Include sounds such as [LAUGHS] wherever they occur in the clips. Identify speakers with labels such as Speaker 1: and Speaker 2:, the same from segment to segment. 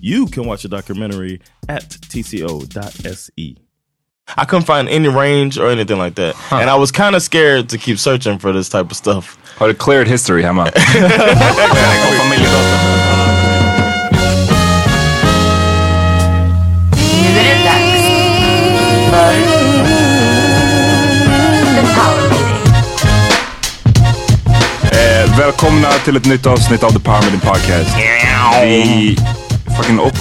Speaker 1: You can watch the documentary at tco.se. I couldn't find any range or anything like that. And I was kind of scared to keep searching for this type of stuff.
Speaker 2: Har du cleared history hemma?
Speaker 3: Nu är det dags [LAUGHS] för The Power Meeting.
Speaker 2: Eh, välkomna till ett nytt avsnitt av The Power Meeting Podcast. Vi fucking och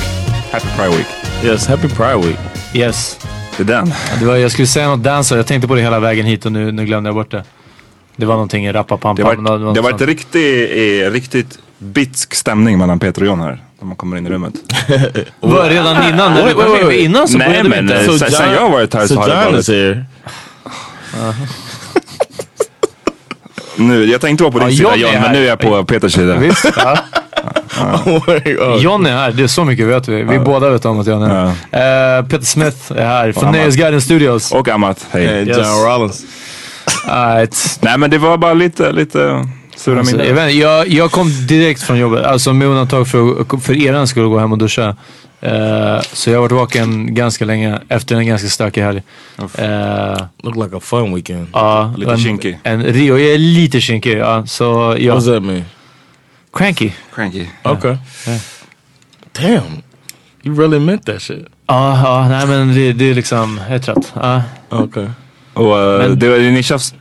Speaker 2: Happy Pride Week.
Speaker 1: Yes, happy Pride Week.
Speaker 4: Yes.
Speaker 2: Det är den.
Speaker 4: Det var, jag skulle säga något dansa, jag tänkte på det hela vägen hit och nu, nu glömde jag bort det. Det var någonting i rappa pam
Speaker 2: Det har
Speaker 4: något
Speaker 2: det varit
Speaker 4: sånt.
Speaker 2: riktigt, eh, riktigt bitsk stämning mellan Peter och John här. När man kommer in i rummet. [LAUGHS]
Speaker 4: Var redan innan?
Speaker 1: wait,
Speaker 4: in?
Speaker 1: wait.
Speaker 4: Innan så
Speaker 2: Nej,
Speaker 4: började vi
Speaker 2: men,
Speaker 4: inte.
Speaker 2: eh,
Speaker 4: Så,
Speaker 2: sen- sen jag har varit här så
Speaker 1: so
Speaker 2: har det varit-
Speaker 1: here. [LAUGHS]
Speaker 2: Nu, jag tänkte vara på din
Speaker 4: Ja,
Speaker 2: sida
Speaker 4: John är
Speaker 2: men nu är jag på Peters sida.
Speaker 4: visst, ja. [LAUGHS]
Speaker 1: Oh.
Speaker 4: John är här, det är så mycket vet vi. Vi båda vet om att John är här. Eh, Peter Smith är här från. Nöjesguiden Studios.
Speaker 2: Och Amat, hej.
Speaker 1: And
Speaker 4: Yes.
Speaker 1: John Rollins.
Speaker 4: Alright.
Speaker 2: Nej men det var bara lite, lite sura
Speaker 4: Alltså, jag, vet, jag, jag kom direkt från jobbet, alltså med undantag för, för eran skulle gå hem och duscha. Eh, så jag har varit vaken ganska länge efter en ganska stökig helg. Uh,
Speaker 1: Look like a fun weekend.
Speaker 4: ja,
Speaker 2: Lite kinkig.
Speaker 4: En Rio, jag är lite kinkig. Ja, så
Speaker 1: What
Speaker 4: ja.
Speaker 1: does that mean?
Speaker 4: Cranky.
Speaker 2: Cranky.
Speaker 1: Okay. Damn. You really meant that shit.
Speaker 4: Ja, ja, nej men det, det är liksom, jag är trött. Ja.
Speaker 1: Okay.
Speaker 2: Och eh,
Speaker 4: Men-
Speaker 2: det, var- ni, tjafs,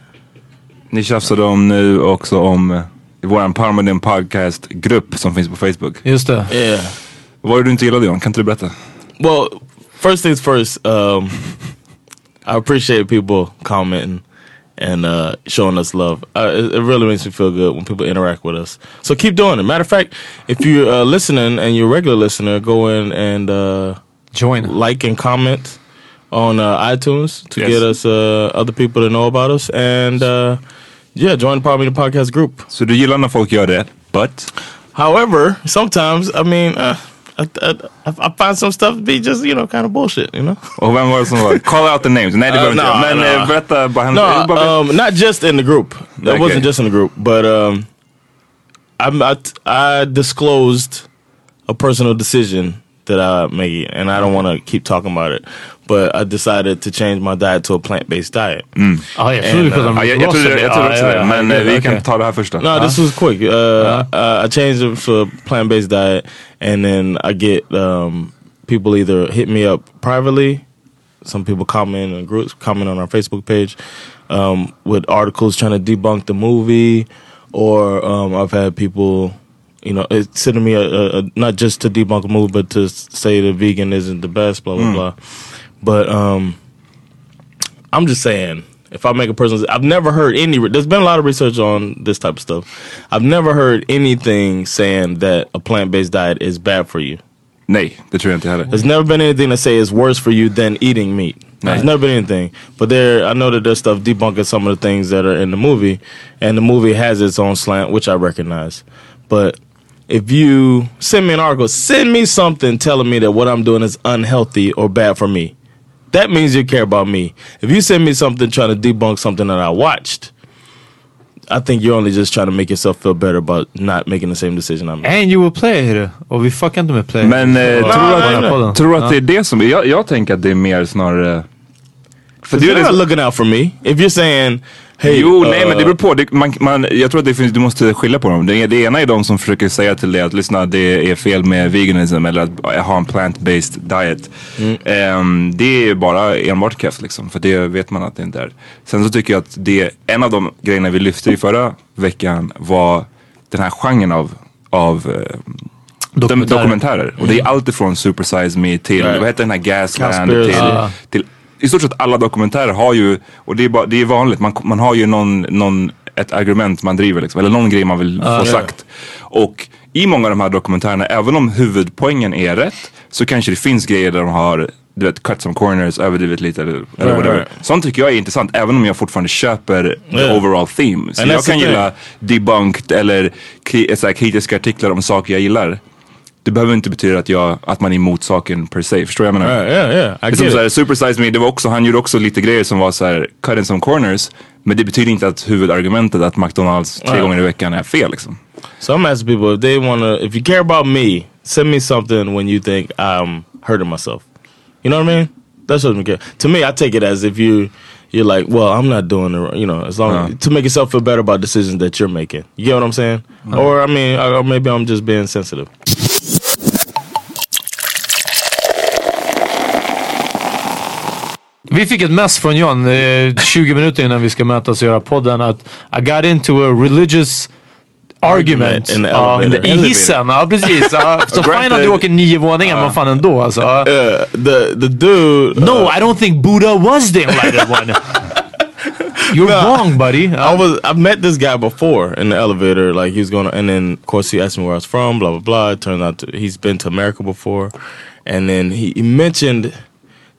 Speaker 2: ni tjafsade om nu också om uh, våran Parmaden podcast-grupp som finns på Facebook.
Speaker 4: Just det.
Speaker 1: Yeah.
Speaker 2: Vad var det du inte gillade John? Kan inte du berätta?
Speaker 1: Well, first things first, um, I appreciate people commenting and uh, showing us love. Uh, it, it really makes me feel good when people interact with us. So keep doing it. Matter of fact, if you're uh, listening and you're a regular listener, go in and uh,
Speaker 4: Join.
Speaker 1: like and comment on uh, iTunes to
Speaker 2: Yes.
Speaker 1: get us uh, other people to know about us, and uh, yeah, join the Power Meeting Podcast group.
Speaker 2: Så du gillar när folk gör det, but
Speaker 1: However, sometimes I mean, uh, I, I, I find some stuff to be just you know kind of bullshit, you know.
Speaker 2: Och vem var det som var? Call out the names. Nej det
Speaker 1: Uh,
Speaker 2: behöver jag. Men
Speaker 1: no.
Speaker 2: eh, berätta bara
Speaker 1: No,
Speaker 2: bara-
Speaker 1: um, not just in the group. That
Speaker 2: Okay.
Speaker 1: wasn't just in the group, but um, I, I I disclosed a personal decision that I made, and I don't want to keep talking about it. But I decided to change my diet to a plant based diet.
Speaker 4: Ja, jag trodde du
Speaker 1: And,
Speaker 4: pratade om
Speaker 2: ja, jag, jag trodde, jag trodde också
Speaker 4: Ja, ja,
Speaker 2: det. Men vi kan ta det här första.
Speaker 1: No, this was quick. Uh, uh, I changed it for a plant based diet, and then I get um, people either hit me up privately. Some people comment in groups, comment on our Facebook page um, with articles trying to debunk the movie, or um, I've had people, you know, it sending me a, a, a not just to debunk a movie, but to say the vegan isn't the best, blah blah blah. But um, I'm just saying, if I make a person, I've never heard any. There's been a lot of research on this type of stuff. I've never heard anything saying that a plant based diet is bad for you.
Speaker 2: Nay, det tror jag inte heller.
Speaker 1: There's never been anything that say it's worse for you than eating meat. There's never been anything. But there, I know that there's stuff debunking some of the things that are in the movie, and the movie has its own slant, which I recognize. But if you send me an article, send me something telling me that what I'm doing is unhealthy or bad for me. That means you care about me. If you send me something trying to debunk something that I watched, I think you're only just trying to make yourself feel better about not making the same decision I made.
Speaker 4: And you will play det. Och vi fuckar inte med play.
Speaker 2: Men eh,
Speaker 4: Så-
Speaker 2: tror du
Speaker 4: på den här
Speaker 2: att, tror att det är det som... Jag, jag tänker att det är mer snarare... För det är
Speaker 1: You're not looking out for me. If you're saying, hey,
Speaker 2: jo,
Speaker 1: uh,
Speaker 2: nej men det beror på. Det, man, man, jag tror att det finns, du måste skilja på dem. Det, det ena är de som försöker säga till dig att lyssna det är fel med veganism eller att ha en plant-based diet. Ehm, det är bara enbart keft liksom. För det vet man att det inte är. Sen så tycker jag att det, en av de grejerna vi lyfte i förra veckan var den här genren av, av eh,
Speaker 4: Dokumentärer.
Speaker 2: dokumentärer. Och det är allt ifrån Super Size Me till,
Speaker 1: Right.
Speaker 2: vad heter den här Gasland, till, till i stort sett alla dokumentärer har ju, och det är, bara, det är vanligt, man, man har ju någon, någon, ett argument man driver liksom, eller någon grej man vill få
Speaker 1: Ja.
Speaker 2: sagt. Och i många av de här dokumentärerna, även om huvudpoängen är rätt, så kanske det finns grejer där de har du vet, cut some corners, överdrivit lite eller, eller
Speaker 1: Right,
Speaker 2: whatever.
Speaker 1: right.
Speaker 2: Sånt tycker jag är intressant, även om jag fortfarande köper the
Speaker 1: Yeah.
Speaker 2: overall theme. Så
Speaker 1: And
Speaker 2: jag
Speaker 1: the
Speaker 2: kan gilla debunked eller kri- så här, kritiska artiklar om saker jag gillar. Det behöver inte betyda att, jag, att man är emot saken per se. Förstår du vad jag menar?
Speaker 1: Yeah, yeah. Get
Speaker 2: som så här, Super Size Me, det var också, han gjorde också lite grejer som var så här, cut in some corners. Men det betyder inte att huvudargumentet att McDonalds tre gånger i veckan är fel liksom.
Speaker 1: So I'm asking people if they want to, if you care about me, send me something when you think I'm hurting myself. You know what I mean? That's what I care. To me, I take it as if you, you're like, well, I'm not doing it, right," you know, as long
Speaker 2: Uh.
Speaker 1: to make yourself feel better about decisions that you're making. You get what I'm saying? Or I mean, or maybe I'm just being sensitive.
Speaker 4: Vi fick ett mess från John eh, 20 minuter innan vi ska mötas och göra podden att I got into a religious argument
Speaker 1: in the
Speaker 4: Ja, i hissen. Ja, precis. Ja, [LAUGHS] så fine att du åker nio våningar, men fan ändå alltså.
Speaker 1: Uh, the the dude.
Speaker 4: No,
Speaker 1: uh,
Speaker 4: I don't think Buddha was the enlightened [LAUGHS] one. You're
Speaker 1: No.
Speaker 4: wrong, buddy.
Speaker 1: I was I've met this guy before in the elevator. Like he was going, to and then of course he asked me where I was from. Blah blah blah. It turned out to, he's been to America before, and then he, he mentioned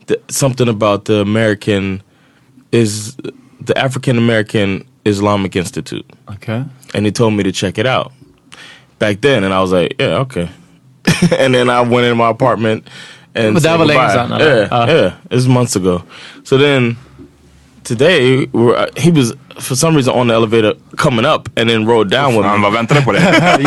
Speaker 1: the, something about the American is the African American Islamic Institute,
Speaker 4: Okay.
Speaker 1: and he told me to check it out. Back then, and I was like, yeah, okay. [LAUGHS] and then I went in my apartment and
Speaker 4: But that was länge
Speaker 1: goodbye.
Speaker 4: sedan.
Speaker 1: Yeah,
Speaker 4: Ah.
Speaker 1: yeah, it's months ago. So then today we're, he was for some reason on the elevator coming up and then rode down with
Speaker 2: Han
Speaker 1: me.
Speaker 2: var väntade på det.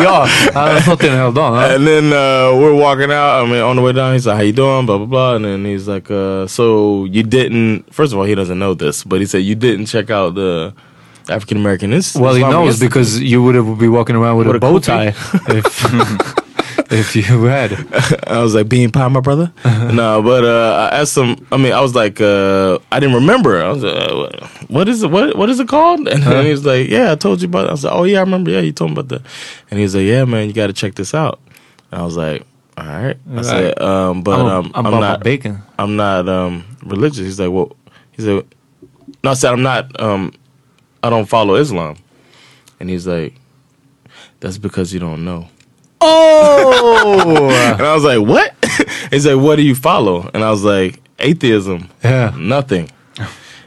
Speaker 4: ja, han har stått i en hel dag. Ja.
Speaker 1: And then uh, we're walking out. I mean, on the way down, he's like, "How you doing?" Blah blah blah. And then he's like, uh, "So you didn't?" First of all, he doesn't know this, but he said you didn't check out the African American Institute.
Speaker 4: Well, he knows because you would have be walking around with,
Speaker 1: With
Speaker 4: a
Speaker 1: a
Speaker 4: bow
Speaker 1: kufi?
Speaker 4: tie [LAUGHS] [LAUGHS] [LAUGHS] if, you [LAUGHS] had. [LAUGHS]
Speaker 1: I was like, bean pie, my brother. no, but uh, I asked him. I mean, I was like, uh, I didn't remember. I was, uh, what is it? What what is it called? And then he was like, Yeah, I told you about. It. I was like, Oh yeah, I remember. Yeah, you told me about that. And he was like, Yeah, man, you got to check this out. And I was like, All right. I said, um, but
Speaker 4: I'm,
Speaker 1: um,
Speaker 4: I'm,
Speaker 1: I'm not.
Speaker 4: bacon.
Speaker 1: I'm not um, religious. He's like, Well, he said, No, I said I'm not. Um, I don't follow Islam. And he's like, That's because you don't know.
Speaker 4: Oh!
Speaker 1: And I was like, what? [LAUGHS] He's like, what do you follow? And I was like, atheism.
Speaker 4: Yeah.
Speaker 1: Nothing.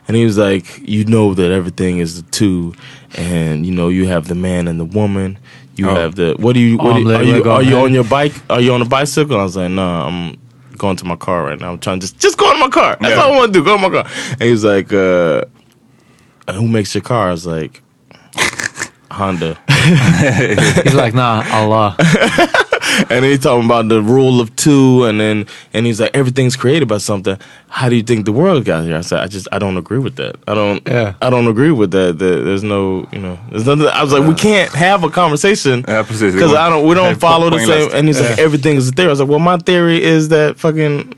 Speaker 1: And he was like, you know that everything is the two, and you know you have the man and the woman. You
Speaker 5: Oh.
Speaker 1: have the what do you? What do you are you are you on your bike? Are you on a bicycle? I was like, no, I'm going to my car right now. I'm trying to just just go to my car. That's
Speaker 5: Yeah.
Speaker 1: all I want to do. Go to my car. And he was like, uh, who makes your car? I was like, Honda. [LAUGHS]
Speaker 4: He's like, nah, Allah. [LAUGHS]
Speaker 1: and he's talking about the rule of two, and then and he's like, everything's created by something. How do you think the world got here? I said, I just I don't agree with that. I don't.
Speaker 4: Yeah.
Speaker 1: I don't agree with that. that there's no, you know, there's nothing. I was like, we can't have a conversation
Speaker 5: Ja, precis. Det
Speaker 1: because
Speaker 5: går-
Speaker 1: I don't. We don't follow the same. And he's like, everything is a theory. I was like, well, my theory is that fucking.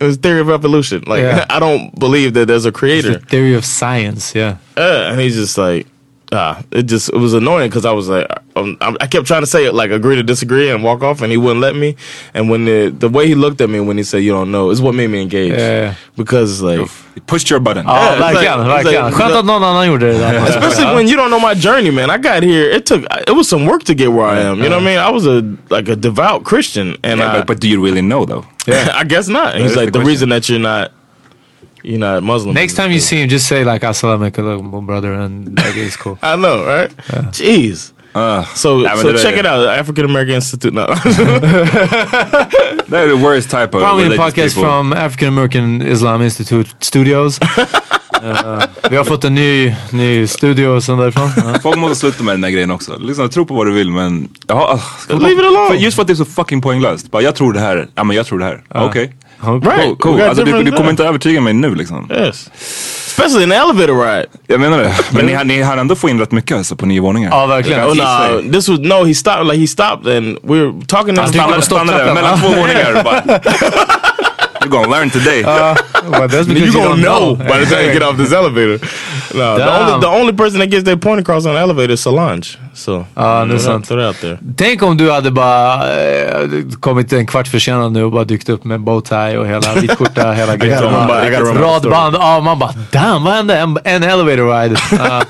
Speaker 1: It's theory of evolution. Like
Speaker 4: Yeah. [LAUGHS]
Speaker 1: I don't believe that there's a
Speaker 4: The
Speaker 1: creator.
Speaker 4: theory of science, yeah.
Speaker 1: Uh, and he's just like, ah, it just it was annoying because I was like, um, I, I kept trying to say it like agree to disagree and walk off, and he wouldn't let me. And when the the way he looked at me when he said you don't know is what made me engage.
Speaker 4: Yeah.
Speaker 1: Because like,
Speaker 5: He pushed your button.
Speaker 4: Ja,
Speaker 1: it's
Speaker 4: verkligen.
Speaker 1: like- it's
Speaker 4: verkligen.
Speaker 1: like-
Speaker 4: Skönt att någon annan gjorde
Speaker 1: especially when you don't know my journey, man. I got here. It took it was some work to get where I am. You know what I mean? I was a like a devout Christian, and
Speaker 5: Yeah,
Speaker 1: I,
Speaker 5: but, but do you really know though?
Speaker 1: Yeah, [LAUGHS] I guess not. And he's like
Speaker 5: the
Speaker 1: the, reason that you're not. You're not Muslim.
Speaker 4: Next time you see him, just say like Assalamu alaikum brother and like it's cool. [LAUGHS]
Speaker 1: I know, right? Jeez.
Speaker 5: Uh,
Speaker 1: So, so check it out, African American Institute. No. [LAUGHS] [LAUGHS]
Speaker 5: Är the worst type of
Speaker 4: Probably a podcast
Speaker 5: people.
Speaker 4: from African American Islam Institute Studios. Eh, vi har fått en ny, ny studio sånt därifrån. Ja.
Speaker 5: Folk måste sluta med den där grejen också. Liksom, tro på vad du vill men... Ja, uh,
Speaker 1: Leave it alone.
Speaker 5: För just för att det är så fucking poänglöst. Bara, jag tror det här. Ja men jag tror det här. Okej.
Speaker 4: Okay.
Speaker 1: Right.
Speaker 5: Cool. cool. Alltså, du, du kommer inte övertyga mig nu liksom.
Speaker 1: Yes. Especially in the elevator ride.
Speaker 5: Jag menar det. Men ni, ni hann ändå få in rätt mycket alltså, på nio våningar.
Speaker 4: Ja, verkligen.
Speaker 1: Oh no, this was no. He stopped. Like he stopped, and we were talking.
Speaker 4: Han
Speaker 5: Stannade, stannade mellan två våningar bara... [LAUGHS] You're gonna learn today.
Speaker 4: Well, that's because
Speaker 1: you
Speaker 4: you
Speaker 1: gonna
Speaker 4: don't
Speaker 1: know
Speaker 4: know.
Speaker 1: by the time you get off this elevator. No, the only the only person that gets their point across on the elevator is Solange. So
Speaker 4: Ja, det är sant. Tänk om du hade bara eh, kommit en kvart försenad nu och bara dykt upp med bowtie och hela vitskjorta, [LAUGHS] hela grejen. Radband. Ja, man bara damn, vad hände? En, en elevator ride. [LAUGHS] Ja.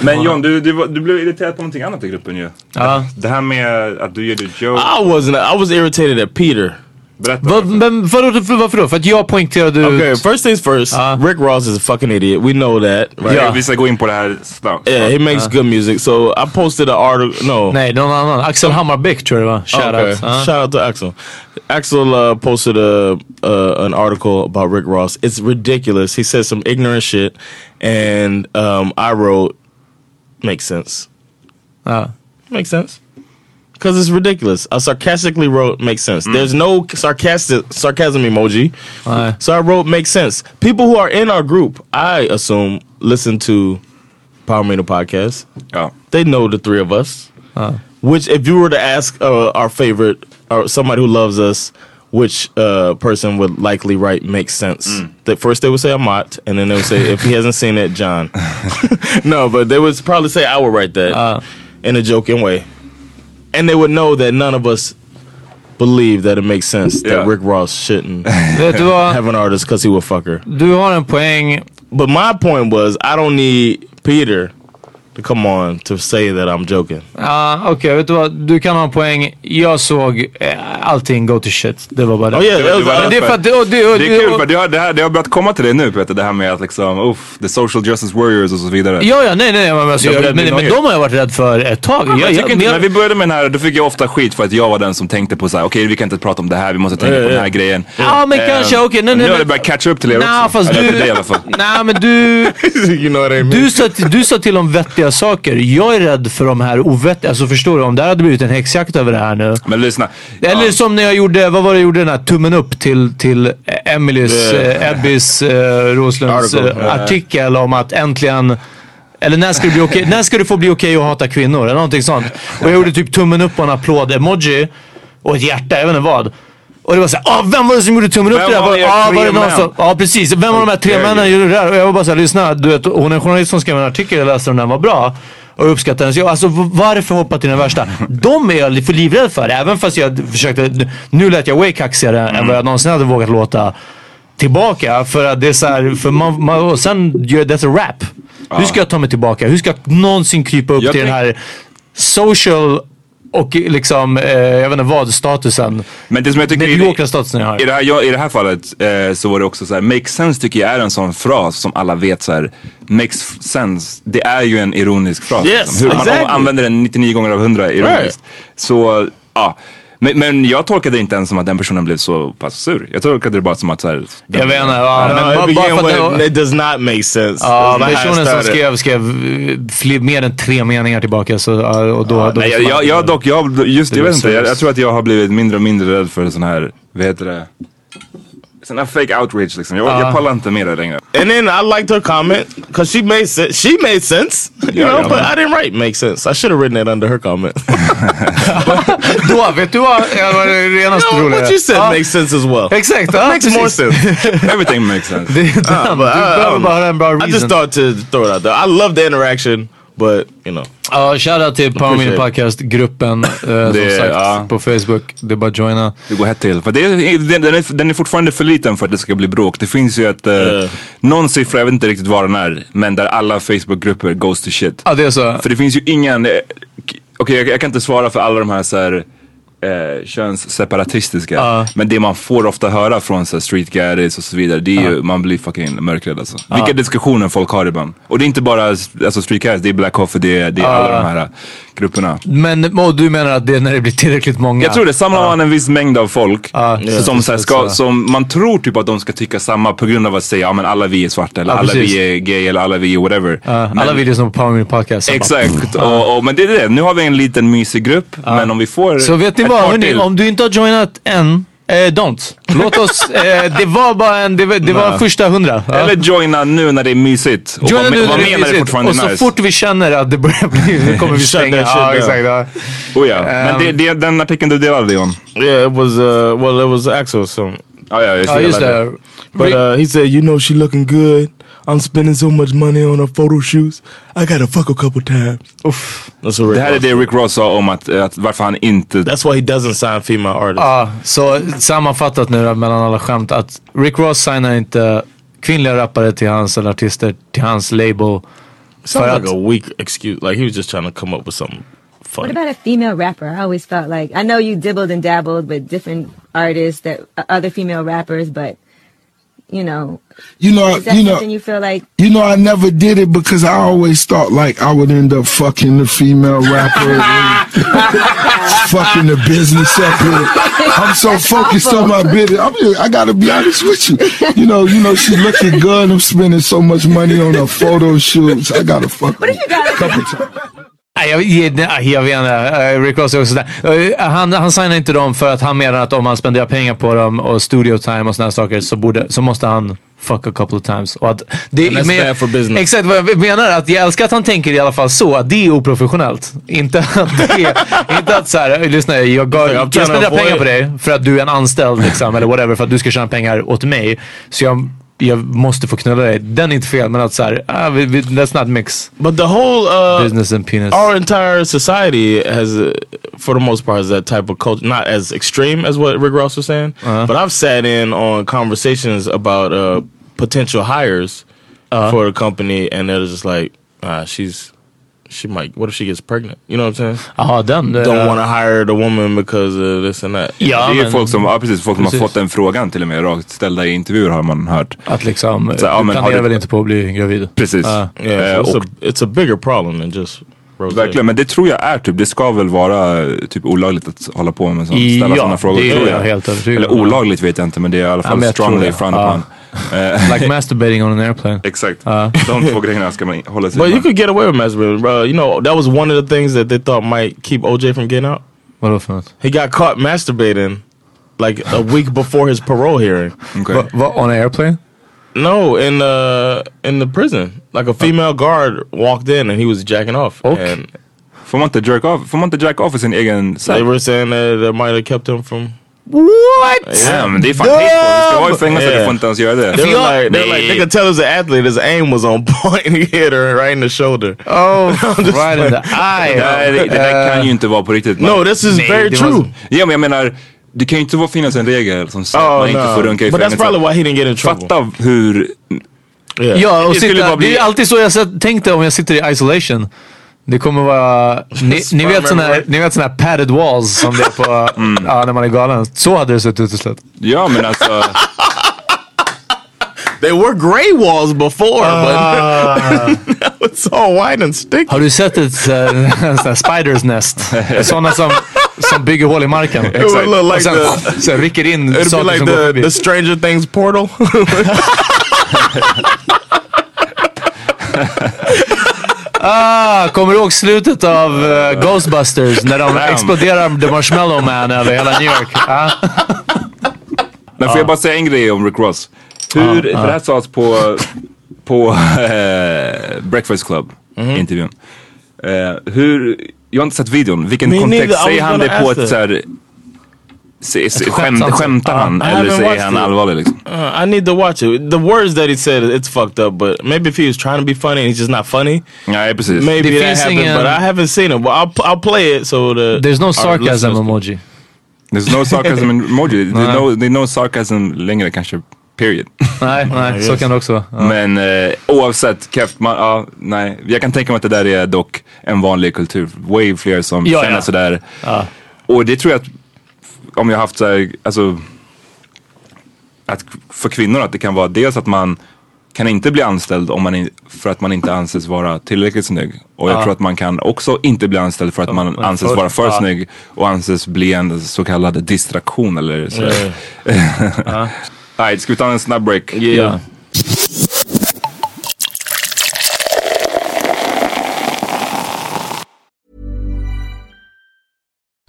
Speaker 5: Men John, du, du, du blev irriterad på någonting annat i gruppen ju.
Speaker 4: Ja.
Speaker 5: Det här med att du gjorde joke.
Speaker 1: I wasn't. I was irritated at Peter.
Speaker 5: Berätta.
Speaker 4: Vad- Men vadå, varför då? För att jag poängterade ut...
Speaker 1: Okay, first things first.
Speaker 4: Uh.
Speaker 1: Rick Ross is a fucking idiot. We know that, right?
Speaker 4: Yeah.
Speaker 5: Vi ska gå in på det här snart.
Speaker 1: Yeah, he makes good music. So I posted an article. No,
Speaker 4: Nej, någon annan. Axel Hammarbäck tror jag det var. Shout
Speaker 1: okay.
Speaker 4: out. Ja.
Speaker 1: Shout out to Axel. Axel uh, posted a uh, an article about Rick Ross. It's ridiculous. He said some ignorant shit, and um, I wrote, makes sense.
Speaker 4: Ja.
Speaker 1: Makes sense. Because it's ridiculous. I sarcastically wrote makes sense. There's no sarcastic sarcasm emoji.
Speaker 4: Nej.
Speaker 1: So I wrote makes sense. People who are in our group, I assume, listen to Power Meeting podcast.
Speaker 5: Ja.
Speaker 1: They know the three of us. Which, if you were to ask uh, our favorite or somebody who loves us, which uh, person would likely write makes sense? That first they would say Amat, and then they would say if he hasn't seen it, Jon. [LAUGHS] [LAUGHS] no, but they would probably say I would write that in a joking way, and they would know that none of us believe that it makes sense
Speaker 5: Yeah.
Speaker 1: that Rick Ross shouldn't
Speaker 4: Vet du vad?
Speaker 1: have an artist because he would fuck her.
Speaker 4: Du har en poäng.
Speaker 1: But my point was, I don't need Peter to come on to say that I'm joking.
Speaker 4: Ja, Okej, vet du vad? Du kan ha en poäng. Jag såg eh, allting go to shit. Det var bara det.
Speaker 1: Oh yeah,
Speaker 5: Det var-
Speaker 4: Men det är för att... Det, och, det, och,
Speaker 5: Det är kul
Speaker 4: och,
Speaker 5: för det har, det, här, det har börjat komma till det nu Peter, det här med att liksom, uff, the social justice warriors och så vidare.
Speaker 4: Ja, ja, nej, nej. Men, alltså,
Speaker 5: Jag
Speaker 4: jag, men, men
Speaker 5: nojig.
Speaker 4: de har jag varit rädd för ett tag.
Speaker 5: Jag,
Speaker 4: jag,
Speaker 5: tycker
Speaker 4: jag,
Speaker 5: inte,
Speaker 4: men
Speaker 5: när
Speaker 4: jag,
Speaker 5: vi började med den här, då fick jag ofta skit för att jag var den som tänkte på så här: okej vi kan inte prata om det här, vi måste tänka på den här grejen.
Speaker 4: Ja, men
Speaker 5: Eh,
Speaker 4: kanske, okej, nej, nej,
Speaker 5: Nu har
Speaker 4: men-
Speaker 5: det börjat catcha upp till er
Speaker 4: Nej,
Speaker 5: också.
Speaker 4: fast
Speaker 5: Eller
Speaker 4: du...
Speaker 5: till dig i alla fall.
Speaker 4: Nej, men du... [LAUGHS]
Speaker 1: you know what I mean?
Speaker 4: Du sa, du sa till om vettiga saker. Jag är rädd för de här ovettiga. Alltså förstår du? Om det hade blivit en häxjakt över det här nu.
Speaker 5: Men lyssna.
Speaker 4: Eller
Speaker 5: Ja.
Speaker 4: som när jag gjorde, vad var det jag gjorde den här tummen upp till, till Emelies,
Speaker 1: Yeah.
Speaker 4: eh, eh, Roslunds
Speaker 1: Article,
Speaker 4: eh,
Speaker 1: yeah.
Speaker 4: artikel om att äntligen eller när ska, det bli okej, när ska det få bli okej att hata kvinnor? Eller någonting sånt. Och jag gjorde typ tummen upp och en applåd-emoji. Och ett hjärta, jag vet inte vad. Och det var såhär, ah, vem var det som gjorde tummen upp
Speaker 5: Vem
Speaker 4: det där?
Speaker 5: var
Speaker 4: Var, ah, var det någon
Speaker 5: män?
Speaker 4: som, ja precis, vem av de här tre männen gjorde det där? Och jag var bara såhär, lyssna, du vet, hon är en journalist som skrev en artikel, jag läste den, den var bra. Och uppskattade den. Så jag, alltså varför hoppa till den värsta? De är jag för livrädd för. Även fast jag försökte, nu lät jag way kaxigare än vad jag någonsin hade vågat låta tillbaka. För att det är såhär, för man, man, och sen gör det a rap. Hur ska jag ta mig tillbaka? Hur ska jag någonsin krypa upp
Speaker 5: Jag
Speaker 4: till den här social och liksom, eh, jag vet inte vad statusen,
Speaker 2: Men det som jag tycker
Speaker 4: mediokra statusen jag har.
Speaker 2: I det här, ja, I det här fallet eh, så var det också så här, make sense tycker jag är en sån fras som alla vet så här, makes sense. Det är ju en ironisk fras.
Speaker 1: Yes,
Speaker 2: liksom. Hur
Speaker 1: exactly.
Speaker 2: Man använder den 99 gånger av 100 ironiskt.
Speaker 1: Right.
Speaker 2: Så, ja. Men, men jag tolkade det inte ens som att den personen blev så pass sur. Jag tolkade det bara som att så här, den-
Speaker 4: Jag vet inte, ja, men
Speaker 1: it
Speaker 4: bara, för att det,
Speaker 1: it does not make sense.
Speaker 4: Ja,
Speaker 1: it
Speaker 4: personen som skrev skrev fler, mer än tre meningar tillbaka. Så, ja, och då, då
Speaker 2: Nej, jag, jag, jag dock, jag, just,
Speaker 4: Det
Speaker 2: jag vet inte, jag, jag tror att jag har blivit mindre och mindre rädd för sån här, vad heter det? Sån här fake outrage liksom. Jag, jag pallar inte med det längre.
Speaker 1: And then I liked her comment because she made sense. She made sense, you
Speaker 2: Yeah,
Speaker 1: know,
Speaker 2: yeah,
Speaker 1: but
Speaker 2: man.
Speaker 1: I didn't write make sense. I should have written it under her comment.
Speaker 4: Då, vet du vad? Jag var det renaste
Speaker 1: no,
Speaker 4: roliga.
Speaker 1: what you said
Speaker 4: Ja,
Speaker 1: makes sense as well.
Speaker 4: Exakt, ja,
Speaker 1: That makes more sense. [LAUGHS]
Speaker 2: Everything makes sense.
Speaker 4: Det är den. Du
Speaker 1: but I, um,
Speaker 4: bara ha en bra
Speaker 1: I just thought to throw it out there. I love the interaction, but you know,
Speaker 4: Ja, shoutout till Power
Speaker 1: Appreciate
Speaker 4: Podcast-gruppen. Eh, som
Speaker 2: Det-
Speaker 4: sagt,
Speaker 2: ja.
Speaker 4: på Facebook. Det är bara att joina.
Speaker 2: Det går hett till. För det är, den, den, är, den är fortfarande för liten för att det ska bli bråk. Det finns ju ett, eh,
Speaker 1: Eh.
Speaker 2: någon siffra, jag vet inte riktigt vad den är, men där alla Facebookgrupper goes to shit.
Speaker 4: Ja, det är så.
Speaker 2: För det finns ju ingen, eh, okej jag, jag kan inte svara för alla de här så här eh, könsseparatistiska.
Speaker 4: Ja.
Speaker 2: Men det man får ofta höra från så här, street gaddies och så vidare, det är ju, man blir fucking mörkrädd alltså. Vilka diskussioner folk har ibland. Och det är inte bara alltså, street gaddies, det är Black Coffee, det är, det är alla de här eh, grupperna.
Speaker 4: Men och du menar att det är när det blir tillräckligt många?
Speaker 2: Jag tror det, samlar man en viss mängd av folk
Speaker 4: ja,
Speaker 2: som, så här, ska, som man tror typ att de ska tycka samma på grund av att säga ja men alla vi är svarta eller alla
Speaker 4: precis.
Speaker 2: vi är gay eller alla vi är whatever. Men-
Speaker 4: alla videos som på Power Podcast.
Speaker 2: Exakt, och, och, men det är det. Nu har vi en liten mysig grupp men om vi får
Speaker 4: Så vet ni
Speaker 2: ett
Speaker 4: vad, hörni,
Speaker 2: till-
Speaker 4: om du inte har joinat än, eh, don't. Låt oss, eh, det var bara en, det var, det var första hundra. Ja.
Speaker 2: Eller joina nu när det är mysigt. Och
Speaker 4: Joina nu när det är mysigt. Och så
Speaker 2: nice.
Speaker 4: fort vi känner att det börjar bli, nu kommer vi [LAUGHS] stänga. Ja, exakt. Ja.
Speaker 2: Oh, ja. Men det, det, den artikeln du delade Leon.
Speaker 1: yeah, it was uh, well, it was Axel. So,
Speaker 2: Ja, ja, just det.
Speaker 1: but uh, he said, you know, she looking good. I'm spending so much money on her photo shoots. I gotta fuck a couple times.
Speaker 4: Uff.
Speaker 1: That's what Rick
Speaker 2: Det här är det Rick Ross sa om att, att varför han inte...
Speaker 1: That's why he doesn't sign female artists.
Speaker 4: Ja, så sammanfattat nu då, mellan alla skämt att Rick Ross signar inte kvinnliga rappare till hans, eller artister till hans label.
Speaker 1: Sounds like
Speaker 4: att-
Speaker 1: a weak excuse. Like he was just trying to come up with something funny.
Speaker 6: What about a female rapper? I always felt like I know you dibbled and dabbled with different artists that uh, other female rappers, but you know,
Speaker 7: You know, you know,
Speaker 6: you feel like?
Speaker 7: you know, I never did it because I always thought like I would end up fucking the female rapper, and [LAUGHS] fucking the business up here. I'm so focused on my business. I'm just, I gotta be honest with you. You know, you know, she's looking good. I'm spending so much money on her photo shoots. I gotta fuck her a couple times.
Speaker 4: Jag, jag, jag vet inte. Rick Ross är också där. Eh, Han, han signar inte dem för att han menar att om han spenderar pengar på dem och studio time och sådana saker så, borde, så måste han fuck a couple of times. Och att det,
Speaker 1: And that's bad for business.
Speaker 4: Exakt vad jag menar. Att jag älskar att han tänker i alla fall så. Att det är oprofessionellt. Inte att det är, inte att såhär, lyssna jag, gav, jag spenderar pengar på dig för att du är en anställd liksom, eller whatever. För att du ska tjäna pengar åt mig. Så jag, jag måste få knulla dig. Den är inte fel men att såhär, ah, let's not mix
Speaker 1: But the whole uh,
Speaker 4: business and penis.
Speaker 1: our entire society has, uh, for the most part, is that type of culture. Not as extreme as what Rick Ross was saying,
Speaker 4: Uh-huh.
Speaker 1: but I've sat in on conversations about uh, potential hires
Speaker 4: Uh-huh.
Speaker 1: for the company, and they're just like, uh, "She's, she might. What if she gets pregnant? You know what I'm saying?
Speaker 4: Jaha, den.
Speaker 1: Don't
Speaker 4: eh,
Speaker 1: want to hire the woman because of this and that.
Speaker 4: Ja,
Speaker 2: det är
Speaker 4: men-
Speaker 2: folk som, ja, precis, folk som
Speaker 4: Precis.
Speaker 2: har fått den frågan till och med rakt ställda i intervjuer har man hört.
Speaker 4: Att liksom,
Speaker 2: Så, ja,
Speaker 4: du planerar väl inte på att bli gravid?
Speaker 2: Precis.
Speaker 4: Ja.
Speaker 1: Yeah,
Speaker 2: Eh,
Speaker 1: so it's,
Speaker 2: och,
Speaker 1: a, it's a bigger problem than just rose.
Speaker 2: verkligen, men det tror jag är typ, det ska väl vara eh, typ olagligt att hålla på med sånt, ställa
Speaker 4: Ja,
Speaker 2: sådana frågor
Speaker 4: det
Speaker 2: tror
Speaker 4: är jag. helt övertygad
Speaker 2: Eller olagligt vet jag inte men det är i alla
Speaker 4: Ja,
Speaker 2: fall
Speaker 4: tror
Speaker 2: strongly
Speaker 4: det.
Speaker 2: frowned
Speaker 4: Ja.
Speaker 2: upon. Eh,
Speaker 4: Like masturbating on an airplane.
Speaker 2: Exakt.
Speaker 4: Ja.
Speaker 2: De två grejerna ska man hålla sig
Speaker 1: But you could get away with masturbating, bro. You know that was one of the things that they thought might keep OJ from getting out.
Speaker 4: Vadå för något?
Speaker 1: He got caught masturbating like a week before his parole hearing.
Speaker 2: Okay.
Speaker 4: Va, va, on an airplane?
Speaker 1: No, in uh in the prison, like a female guard walked in and he was jacking off.
Speaker 4: Okay.
Speaker 1: And
Speaker 2: Får man inte jerk off, får man inte jack off i sin egen
Speaker 1: they were saying that that might have kept him from.
Speaker 4: What?
Speaker 2: Ja men det är fan hateful. Du ska vara i fängelse,
Speaker 1: Yeah.
Speaker 2: du får inte ens göra det.
Speaker 1: They were like, they were like, they could tell as an athlete, his aim was on point. [LAUGHS] he hit her right in the shoulder.
Speaker 4: Oh, [LAUGHS] right in the [LAUGHS] eye.
Speaker 2: Nej, det, det där kan ju inte vara på riktigt.
Speaker 1: No, this is
Speaker 4: Nej,
Speaker 1: very true.
Speaker 4: måste-
Speaker 2: Ja men jag menar, det kan ju inte vara- finnas en regel som säger att
Speaker 1: Oh
Speaker 2: man inte
Speaker 1: no,
Speaker 2: får runka i
Speaker 1: but that's
Speaker 2: fängelse.
Speaker 1: probably why he didn't get in trouble.
Speaker 2: Fatta hur...
Speaker 1: Yeah.
Speaker 4: Ja, och sitta,
Speaker 2: bli-
Speaker 4: det är alltid så jag tänkte om jag sitter i isolation. Det kommer vara, ni, ni vet såna här, ni vet såna här padded walls som det är på, [LAUGHS] ja, när man är galen. Så hade det sett ut till slut.
Speaker 2: Ja men alltså. [LAUGHS]
Speaker 1: They were grey walls before,
Speaker 4: Ah.
Speaker 1: but [LAUGHS] now it's all white and sticky.
Speaker 4: Har du sett ett äh, en sån här spiders nest? Sådana som, som bygger hål i marken.
Speaker 1: It would look like
Speaker 4: och sen,
Speaker 1: the-
Speaker 4: så rycker in
Speaker 1: It'd be
Speaker 4: saker
Speaker 1: like
Speaker 4: som går
Speaker 1: the,
Speaker 4: förbi.
Speaker 1: the Stranger Things portal.
Speaker 4: Ah, kommer du ihåg slutet av eh, [LAUGHS] Ghostbusters när de exploderar The Marshmallow Man över hela New York? [LAUGHS] Ah.
Speaker 2: Men får jag bara säga en grej om Rick Ross? Hur,
Speaker 4: Ja,
Speaker 2: för
Speaker 4: ja.
Speaker 2: det här sades på, på [LAUGHS] eh, Breakfast Club intervjun. Eh, hur, jag har inte sett videon. Vilken
Speaker 1: Me
Speaker 2: kontext? Säger han det på ett såhär... Se, se,
Speaker 4: Ett
Speaker 2: skämt,
Speaker 4: skämt,
Speaker 2: skämtar
Speaker 4: alltså.
Speaker 2: han?
Speaker 1: I
Speaker 2: eller säger han
Speaker 1: it.
Speaker 2: allvarlig liksom?
Speaker 1: Uh, I need to watch it. The words that he said, it's fucked up. But maybe if he was trying to be funny and he's just not funny,
Speaker 2: Nej precis.
Speaker 1: maybe
Speaker 4: Det
Speaker 1: that happened.
Speaker 4: ingen-
Speaker 1: But I haven't seen it. Well, I'll I'll play it so the
Speaker 4: There's no sarcasm emoji.
Speaker 2: There's no sarcasm in [LAUGHS] emoji. There's no, there's no sarcasm längre kanske. Period. [LAUGHS]
Speaker 4: Nej, nej så kan det också vara. Ja.
Speaker 2: Men eh, oavsett, Keft, man, ja, nej. Jag kan tänka mig att det där är dock en vanlig kultur. Way fler som
Speaker 4: Ja,
Speaker 2: känner
Speaker 4: ja.
Speaker 2: sådär.
Speaker 4: Ja.
Speaker 2: Och det tror jag att om jag haft såhär, alltså att för kvinnor att det kan vara dels att man kan inte bli anställd om man in, för att man inte anses vara tillräckligt snygg. Och jag
Speaker 4: Ja.
Speaker 2: tror att man kan också inte bli anställd för att man anses
Speaker 4: för-
Speaker 2: vara för
Speaker 4: ja.
Speaker 2: snygg och anses bli en så kallad distraktion eller så. [LAUGHS] Nej, ska vi ta en snabb break?
Speaker 1: Yeah.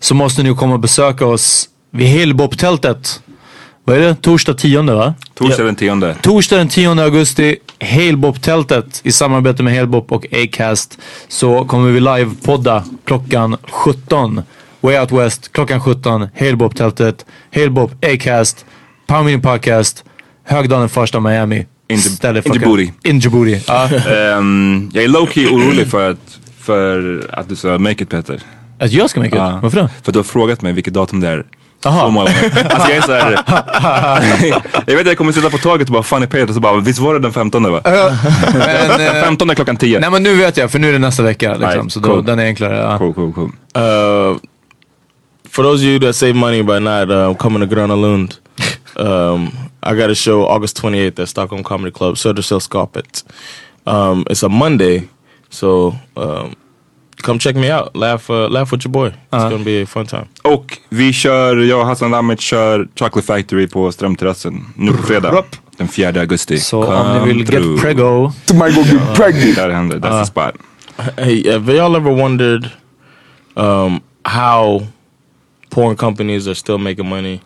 Speaker 4: så måste ni komma och besöka oss vid Hillbop-tältet. Vad är det? Torsdag 10 va?
Speaker 2: Torsdag den tionde.
Speaker 4: Torsdag den 10 augusti, Halebop-tältet i samarbete med Halebop och Acast så kommer vi live-podda klockan 17. Way Out West klockan 17, Halebop-tältet, Halebop, Acast, Mini Podcast, Högdalen första Miami.
Speaker 2: In Djibouti.
Speaker 4: In Djibouti. Ja. [LAUGHS]
Speaker 2: Ehm, jag är low-key orolig för att, för att du ska make it Peter.
Speaker 4: Att jag ska make it?
Speaker 2: Ja.
Speaker 4: Varför då?
Speaker 2: För du har frågat mig vilket datum det är.
Speaker 4: Jaha.
Speaker 2: Så många gånger. Alltså jag är såhär. [LAUGHS] jag vet att jag kommer sitta på tåget och bara funny Peter och så bara visst var det den 15 va?
Speaker 4: Men, [LAUGHS] eh,
Speaker 2: 15 klockan 10.
Speaker 4: Nej men nu vet jag för nu är det nästa vecka liksom.
Speaker 2: Right,
Speaker 4: så då,
Speaker 2: cool.
Speaker 4: den är enklare. Ja.
Speaker 2: Cool, cool, cool.
Speaker 1: Uh, for those of you that save money by not uh, coming to Gröna Lund, [LAUGHS] um, I got a show August 28th at Stockholm Comedy Club, Södersällskapet. Um, it's a Monday, so um, come check me out. Laugh, uh, laugh with your boy. It's gonna be a fun time.
Speaker 2: Och vi kör, jag och Hassan Lammit kör Chocolate Factory på Strömterrassen nu på fredag. Den 4 augusti.
Speaker 4: Så om ni vill get prego.
Speaker 7: Somebody go get pregnant.
Speaker 2: Där händer, that's the spot.
Speaker 1: Hey, have y'all ever wondered um, how porn companies are still making money?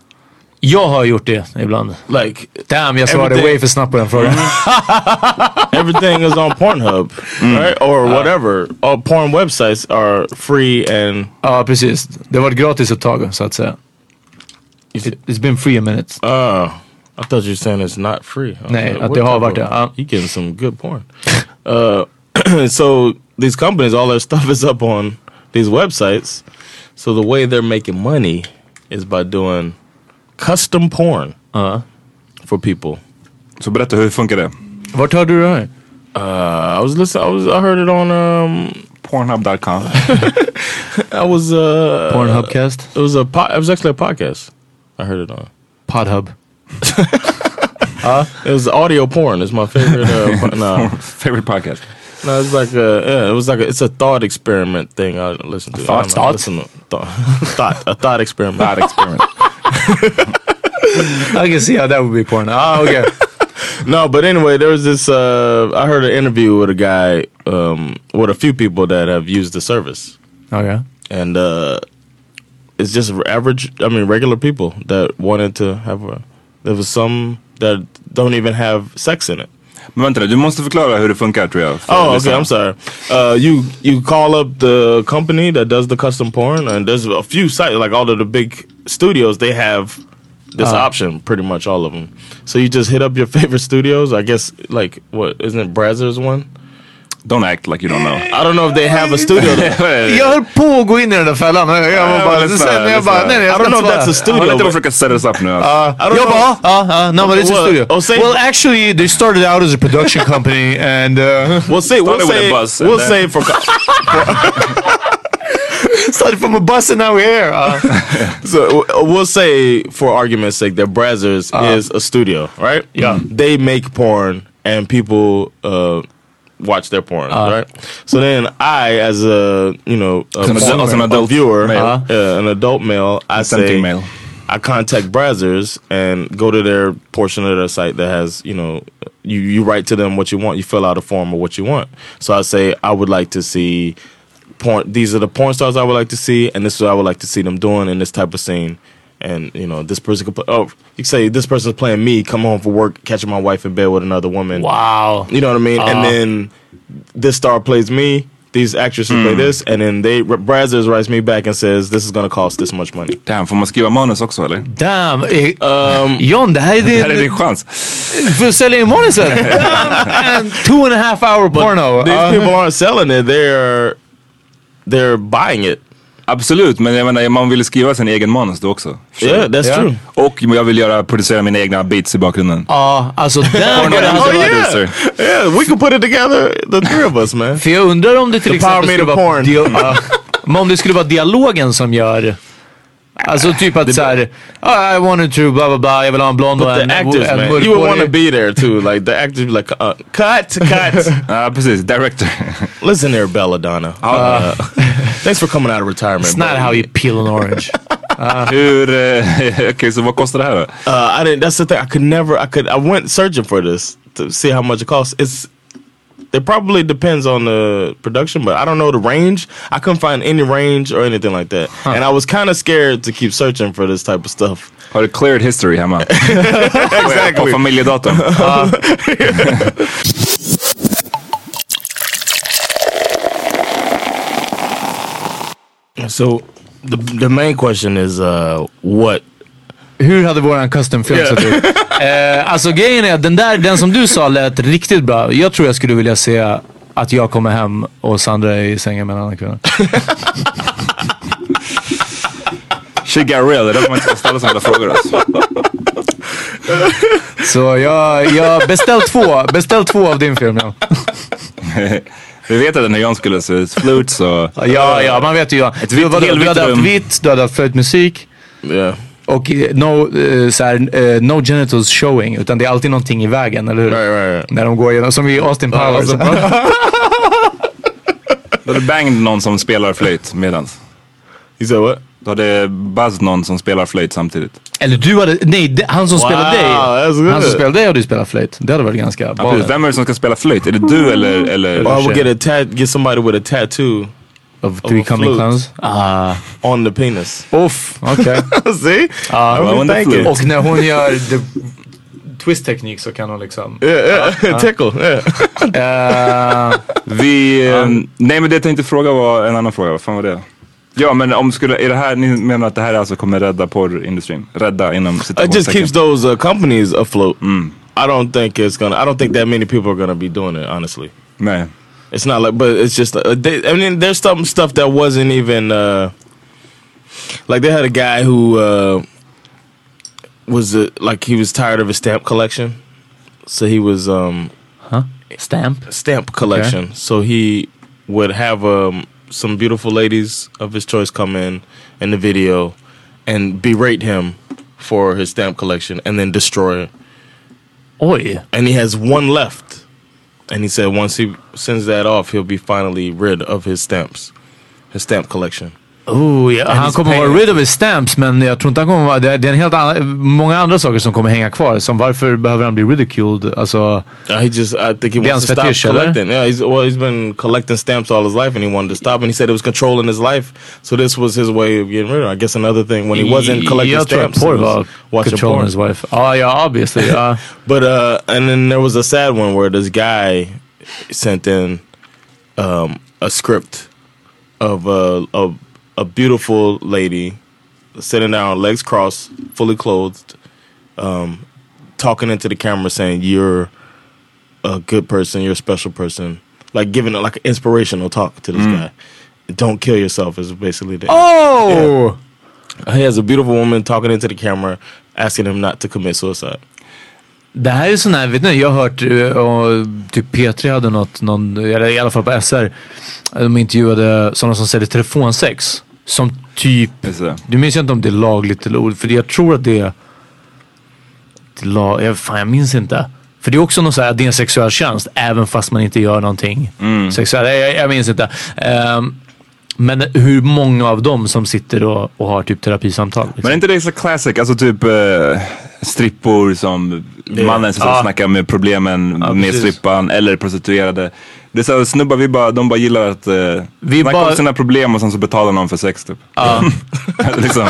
Speaker 4: Jag har gjort det ibland.
Speaker 1: Like
Speaker 4: Damn, jag svarade way för snabbt på den frågan. [LAUGHS]
Speaker 1: everything is on Pornhub, right? Or whatever. All porn websites are free and
Speaker 4: ja, precis. Det gratis ett tag så att säga. It, it's been free a minute.
Speaker 1: uh I thought you were saying it's not free.
Speaker 4: Nej,
Speaker 1: like,
Speaker 4: att det har varit det. Ja.
Speaker 1: You getting some good porn. uh, [CLEARS THROAT] so these companies, all their [LAUGHS] stuff is up on these websites. So the way they're making money is by doing custom porn uh, for people.
Speaker 2: Så berätta, hur funkar det?
Speaker 4: Vart hörde du det här?
Speaker 1: Uh, I was listening. I was. I heard it on. Um,
Speaker 2: Pornhub.com. [LAUGHS]
Speaker 1: I was. Uh,
Speaker 4: Pornhubcast?
Speaker 1: It was a. Po- it was actually a podcast. I heard it on.
Speaker 4: Podhub. [LAUGHS]
Speaker 1: It was audio porn. It's my favorite. Uh, po- no, [LAUGHS]
Speaker 2: Favorite podcast.
Speaker 1: no, it's like a. Yeah, it was like a. It's a thought experiment thing. I listened to. I
Speaker 2: thought-
Speaker 1: don't know,
Speaker 2: thought?
Speaker 1: listen to- thought, thought. A thought experiment.
Speaker 2: Bad experiment. [LAUGHS]
Speaker 4: I can see how that would be porn. Oh, okay. [LAUGHS]
Speaker 1: No, but anyway, there was this. Uh, I heard an interview with a guy, um, with a few people that have used the service,
Speaker 4: Okay.
Speaker 1: and uh, it's just average. I mean, regular people that wanted to have a. There was some that don't even have sex in it.
Speaker 2: Men vänta nu, du måste förklara hur det funkar tror jag. för
Speaker 1: Oh, okay. I'm sorry. Uh, you you call up the company that does the custom porn, and there's a few sites like all of the big studios. They have this
Speaker 4: Ah.
Speaker 1: option, pretty much all of them. So you just hit up your [LAUGHS] favorite studios. I guess like what isn't it Brazzers one?
Speaker 2: Don't act like you don't know.
Speaker 1: I don't know if they have a studio. [LAUGHS] there.
Speaker 4: Jag höll på att gå in i den där fällan. Jag var
Speaker 2: Ja,
Speaker 4: bara, sen jag
Speaker 2: lyssna.
Speaker 4: bara, nej, nej, jag
Speaker 1: I don't know if that's a studio.
Speaker 2: Håll inte på att försöka set us up nu.
Speaker 4: Uh,
Speaker 1: I don't
Speaker 4: jag
Speaker 1: know.
Speaker 4: bara, ja, ja, no, but it's a
Speaker 1: Well,
Speaker 4: studio.
Speaker 1: oh,
Speaker 4: well, actually, they started out as a production [LAUGHS] company and... Uh,
Speaker 1: We'll say we'll say
Speaker 2: a bus and
Speaker 1: we'll
Speaker 2: then-
Speaker 1: say for [LAUGHS]
Speaker 4: started from a bus and now we're here. Uh,
Speaker 1: so uh, we'll say for argument's sake that Brazzers is a studio, right?
Speaker 4: Yeah.
Speaker 1: They make porn and people uh, watch their porn, right? So then I, as a you know a,
Speaker 2: As an adult- as an adult
Speaker 1: viewer,
Speaker 2: male.
Speaker 1: uh, an adult male, I say
Speaker 2: male.
Speaker 1: I contact Brazzers and go to their portion of their site that has, you know, you, you write to them what you want, you fill out a form of what you want. So I say, I would like to see porn, these are the porn stars I would like to see, and this is what I would like to see them doing in this type of scene. And, you know, this person could play, oh, you say this person's playing me, come home from work, catching my wife in bed with another woman.
Speaker 4: wow.
Speaker 1: You know what I mean?
Speaker 4: Uh.
Speaker 1: and then this star plays me, these actresses play this, and then they, Brazzers writes me back and says, this is going to cost this much money.
Speaker 2: Damn, får man skriva manus också eller?
Speaker 4: Damn. Eh,
Speaker 1: Um,
Speaker 4: Jon, det här är [LAUGHS]
Speaker 2: Det här är din
Speaker 4: din...
Speaker 2: chans.
Speaker 4: För att sälja in manuset. And [LAUGHS] two and a half hour porno.
Speaker 1: These
Speaker 4: Uh,
Speaker 1: people aren't selling it; they're they're buying it.
Speaker 2: Absolut, men jag menar man vill skriva sin egen manus då också.
Speaker 1: Yeah, that's
Speaker 4: Yeah.
Speaker 1: true.
Speaker 2: Och jag vill göra, producera mina egna beats i bakgrunden.
Speaker 4: Ja, alltså [LAUGHS] den...
Speaker 2: Porno
Speaker 4: alltså,
Speaker 2: music
Speaker 1: yeah. Yeah, we can put it together, the three of us, man.
Speaker 4: För jag undrar om det till
Speaker 1: The power
Speaker 4: exempel skulle
Speaker 1: meter
Speaker 4: vara...
Speaker 1: porn.
Speaker 4: Dia- [LAUGHS] ja. men om det skulle vara dialogen som gör... Alltså typ att såhär, oh, I wanted to blah blah blah, jag vill ha en blond och
Speaker 1: the
Speaker 4: en,
Speaker 1: actors,
Speaker 4: en
Speaker 1: man,
Speaker 4: mörkhårig-
Speaker 1: you would want to be there too. Like the actors, be like uh, cut, cut.
Speaker 2: Ja, [LAUGHS] precis. Director.
Speaker 1: Listen there, Belladonna. Uh, thanks for coming out of retirement.
Speaker 4: It's not
Speaker 1: buddy.
Speaker 4: how you peel an orange. [LAUGHS]
Speaker 2: Hur, eh, [LAUGHS] okej så vad kostar det här då?
Speaker 1: Uh, I didn't. That's the thing. I could never. I could. I went searching for this to see how much it costs. It's. It probably depends on the production, but I don't know the range. I couldn't find any range or anything like that, and I was kind of scared to keep searching for this type of stuff.
Speaker 2: Har du cleared history hemma? [LAUGHS] På
Speaker 1: exactly.
Speaker 2: familjedatorn? [LAUGHS]
Speaker 1: So the the main question is uh, what
Speaker 4: Hur hade våran custom film sett ut? [LAUGHS] Eh, alltså grejen är att den där, den som du sa lät riktigt bra. Jag tror jag skulle vilja se att jag kommer hem och Sandra är i sängen med en annan kvinna. [LAUGHS]
Speaker 2: Shit got real, det är därför man inte ska ställa sådana frågor alltså. [LAUGHS]
Speaker 4: Så jag, jag beställ två, beställ två av din film ja.
Speaker 2: Vi vet att den här John skulle se ut, flutes och...
Speaker 4: Ja, ja, man vet ju. Ja.
Speaker 2: Ett
Speaker 4: Du,
Speaker 2: vitt-
Speaker 4: du
Speaker 2: helvitt
Speaker 4: hade haft vitt, du hade haft flöjtmusik
Speaker 1: yeah.
Speaker 4: Och eh, no, eh, såhär, eh, no genitals showing. Utan det är alltid någonting i vägen, eller hur?
Speaker 1: Right, right, right.
Speaker 4: När de går igenom, som i Austin Powers. [LAUGHS]
Speaker 2: Du hade banged någon som spelar flöjt medans.
Speaker 1: You said what?
Speaker 2: Du hade buzzed någon som spelar flöjt samtidigt.
Speaker 4: eller du hade, nej, det- han som
Speaker 1: Wow,
Speaker 4: spelar dig. Han som spelar dig och du spelar flöjt. Det hade varit ganska bra.
Speaker 2: Vem är det som ska spela flöjt? Är det du eller... eller
Speaker 1: Or I would get a tat, get somebody with a tattoo
Speaker 4: Of three
Speaker 1: a
Speaker 4: coming clowns. Ah.
Speaker 1: on the penis.
Speaker 4: Uff, okej. [LAUGHS]
Speaker 1: See?
Speaker 4: Ja,
Speaker 1: I
Speaker 2: well,
Speaker 4: och när hon gör the twist-teknik så kan hon liksom...
Speaker 1: Yeah, yeah. tickle. Yeah. [LAUGHS]
Speaker 4: Eh,
Speaker 2: Vi... eh, nej men det jag tänkte fråga var en annan fråga. Vad fan var det? Ja men om skulle, är det här, ni menar att det här alltså kommer rädda porrindustrin? Rädda inom
Speaker 1: It just keeps those uh, companies afloat. I don't think it's gonna. I don't think that many people are gonna be doing it. Honestly,
Speaker 2: Nej.
Speaker 1: It's not like. But it's just. Uh, they, I mean, there's some stuff that wasn't even. Uh, like they had a guy who uh, was uh, like he was tired of his stamp collection, so he was um,
Speaker 4: huh stamp
Speaker 1: stamp collection. So he would have um, some beautiful ladies of his choice come in in the video and berate him for his stamp collection and then destroy it.
Speaker 4: Oj.
Speaker 1: And he has one left. And he said once he sends that off, he'll be finally rid of his stamps, his stamp collection.
Speaker 4: Oh, ja. Han kommer vara rid of his stamps men jag tror inte han kommer vara... Det är, det är en helt annan... Många andra saker som kommer hänga kvar. Som varför behöver han bli ridiculed? Alltså...
Speaker 1: Uh, he just, I think he
Speaker 4: Det är hans
Speaker 1: to stop
Speaker 4: fetisch,
Speaker 1: collecting. Yeah, he's well, he's been collecting stamps all his life, and he wanted to stop. And he said it was controlling his life, so this was his way of getting rid of. it. I guess another thing when he wasn't collecting
Speaker 4: jag tror att
Speaker 1: stamps,
Speaker 4: porr var controlling
Speaker 1: porn.
Speaker 4: his wife. Ja, ja, obviously. Ja. [LAUGHS]
Speaker 1: But uh, and then there was a sad one where this guy sent in um, a script of a, a a beautiful lady sitting down, legs crossed, fully clothed, um, talking into the camera, saying, "You're a good person. You're a special person." Like giving like an inspirational talk to this
Speaker 2: Mm.
Speaker 1: guy. Don't kill yourself is basically the
Speaker 4: Oh!
Speaker 1: Yeah. He has a beautiful woman talking into the camera, asking him not to commit suicide.
Speaker 4: Det här är sån här, vet ni, jag har hört, eh, och typ P3 hade något, någon, eller i alla fall på SR, de intervjuade sådana som säljer telefonsex. Som typ, du minns inte om det är lagligt eller ord, för jag tror att det är, det är lag, jag, fan jag minns inte. För det är också något så här, det är en sexuell tjänst även fast man inte gör någonting sexuellt. Jag, jag minns inte. Ehm, men hur många av dem som sitter och, och har typ terapisamtal?
Speaker 2: Men är inte det så classic, alltså typ eh, strippor som mannen som
Speaker 4: Ja.
Speaker 2: snackar med problemen
Speaker 4: Ja,
Speaker 2: med
Speaker 4: precis.
Speaker 2: strippan eller prostituerade. Det är så snubbar, vi bara, de bara gillar att eh,
Speaker 4: Vi
Speaker 2: snacka
Speaker 4: bara-
Speaker 2: om sina problem och sen så betalar någon för sex typ. [LAUGHS] liksom,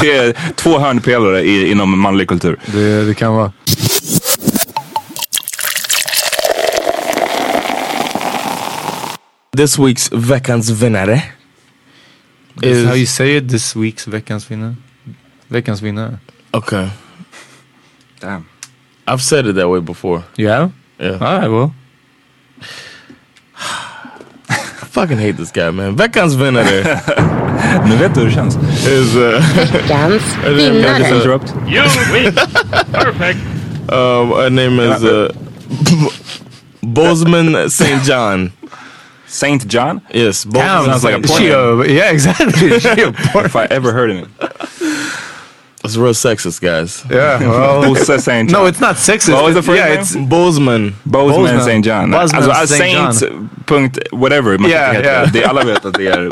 Speaker 2: det är två hörnpelare i, inom manlig kultur.
Speaker 4: Det, det kan vara.
Speaker 1: This week's veckans vinnare
Speaker 4: Is how you say it this week's veckans vinnare. Veckans vinnare.
Speaker 1: Okay.
Speaker 2: Damn.
Speaker 1: I've said it that way before.
Speaker 4: Yeah?
Speaker 1: Yeah.
Speaker 4: Alright, well.
Speaker 1: I fucking hate this guy man. Veckans vinnare
Speaker 2: nu vet du hur det känns.
Speaker 1: is uh,
Speaker 8: Veckans
Speaker 1: Her name
Speaker 8: vinnare.
Speaker 1: is,
Speaker 2: Interrupt.
Speaker 1: You win. Perfect. Um, her name is uh, [LAUGHS] Bozoma St. John.
Speaker 2: Saint John?
Speaker 1: Yes.
Speaker 4: Damn,
Speaker 2: Sounds like a
Speaker 4: she
Speaker 2: porn.
Speaker 4: a- [LAUGHS] yeah, exactly. [LAUGHS] She a [LAUGHS] porn.
Speaker 2: If I ever heard of it.
Speaker 1: It's real sexist, guys.
Speaker 4: Yeah, well.
Speaker 2: Saint John.
Speaker 4: No, it's not sexist.
Speaker 2: What was the first
Speaker 4: yeah,
Speaker 2: name?
Speaker 4: it's
Speaker 1: Bozoma.
Speaker 2: Bozoma
Speaker 4: Bozoma.
Speaker 2: St. John.
Speaker 4: Bozoma
Speaker 2: alltså, alltså.
Speaker 4: John.
Speaker 2: Saint, punkt, whatever. Man
Speaker 4: Yeah, yeah.
Speaker 2: det. Alla vet att det är...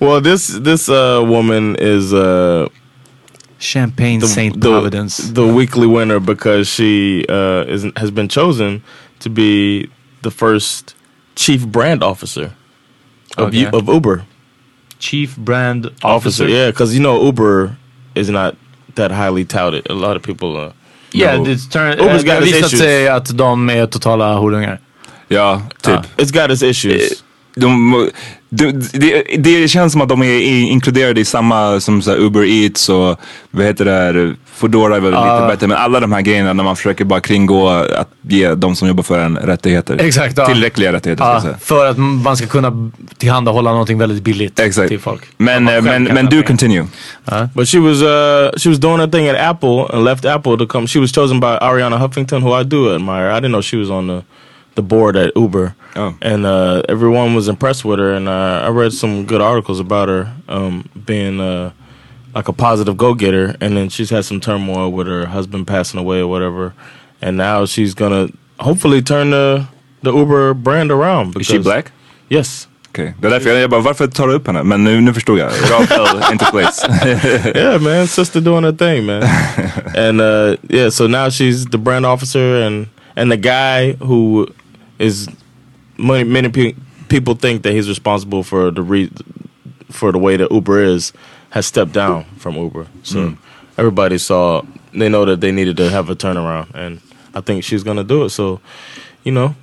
Speaker 1: Well, this this uh, woman is uh,
Speaker 4: Champagne Saint Providence.
Speaker 1: the weekly winner because she uh, is has been chosen to be the first chief brand officer of
Speaker 4: Okay.
Speaker 1: U- of Uber.
Speaker 4: Chief brand
Speaker 1: Officer,
Speaker 4: officer.
Speaker 1: yeah, because you know Uber is not that highly touted. A lot of people. Uh,
Speaker 4: Yeah,
Speaker 1: know-
Speaker 4: it's turn,
Speaker 1: Uber's
Speaker 4: det har
Speaker 1: got its issues.
Speaker 4: sig att de är totala horungar.
Speaker 2: Ja, typ.
Speaker 1: Uh, it's got its issues.
Speaker 2: Eh, de, de, det, det känns som att de är inkluderade i samma som så här Uber Eats och vad heter det här, Foodora är väl
Speaker 4: Ja.
Speaker 2: lite bättre men alla de här grejerna när man försöker bara kringgå att ge de som jobbar för en rättigheter.
Speaker 4: Exakt, ja.
Speaker 2: Tillräckliga rättigheter ska jag
Speaker 4: Ja,
Speaker 2: säga.
Speaker 4: för att man ska kunna tillhandahålla någonting väldigt billigt
Speaker 2: Exakt.
Speaker 4: till folk.
Speaker 2: Men, eh, men, men du
Speaker 4: pengar.
Speaker 2: continue.
Speaker 1: But she was uh she was doing her thing at Apple and left Apple to come. She was chosen by Ariana Huffington, who I do admire. I didn't know she was on the the board at Uber.
Speaker 2: Oh.
Speaker 1: And uh, everyone was impressed with her. And uh, I read some good articles about her um, being uh, like a positive go getter. And then she's had some turmoil with her husband passing away or whatever. And now she's gonna hopefully turn the the Uber brand around.
Speaker 2: Is she black?
Speaker 1: Yes.
Speaker 2: Okej, det är därför jag, jag bara, varför tar du upp henne? Men nu, nu förstod jag. All fell [LAUGHS] into place. [LAUGHS]
Speaker 1: yeah, man, sister doing her thing, man. [LAUGHS] and uh, yeah, so now she's the brand officer, and and the guy who is many many pe- people think that he's responsible for the re- for the way that Uber is has stepped down from Uber. So
Speaker 2: Mm.
Speaker 1: everybody saw they know that they needed to have a turnaround, and I think she's gonna do it. So you know,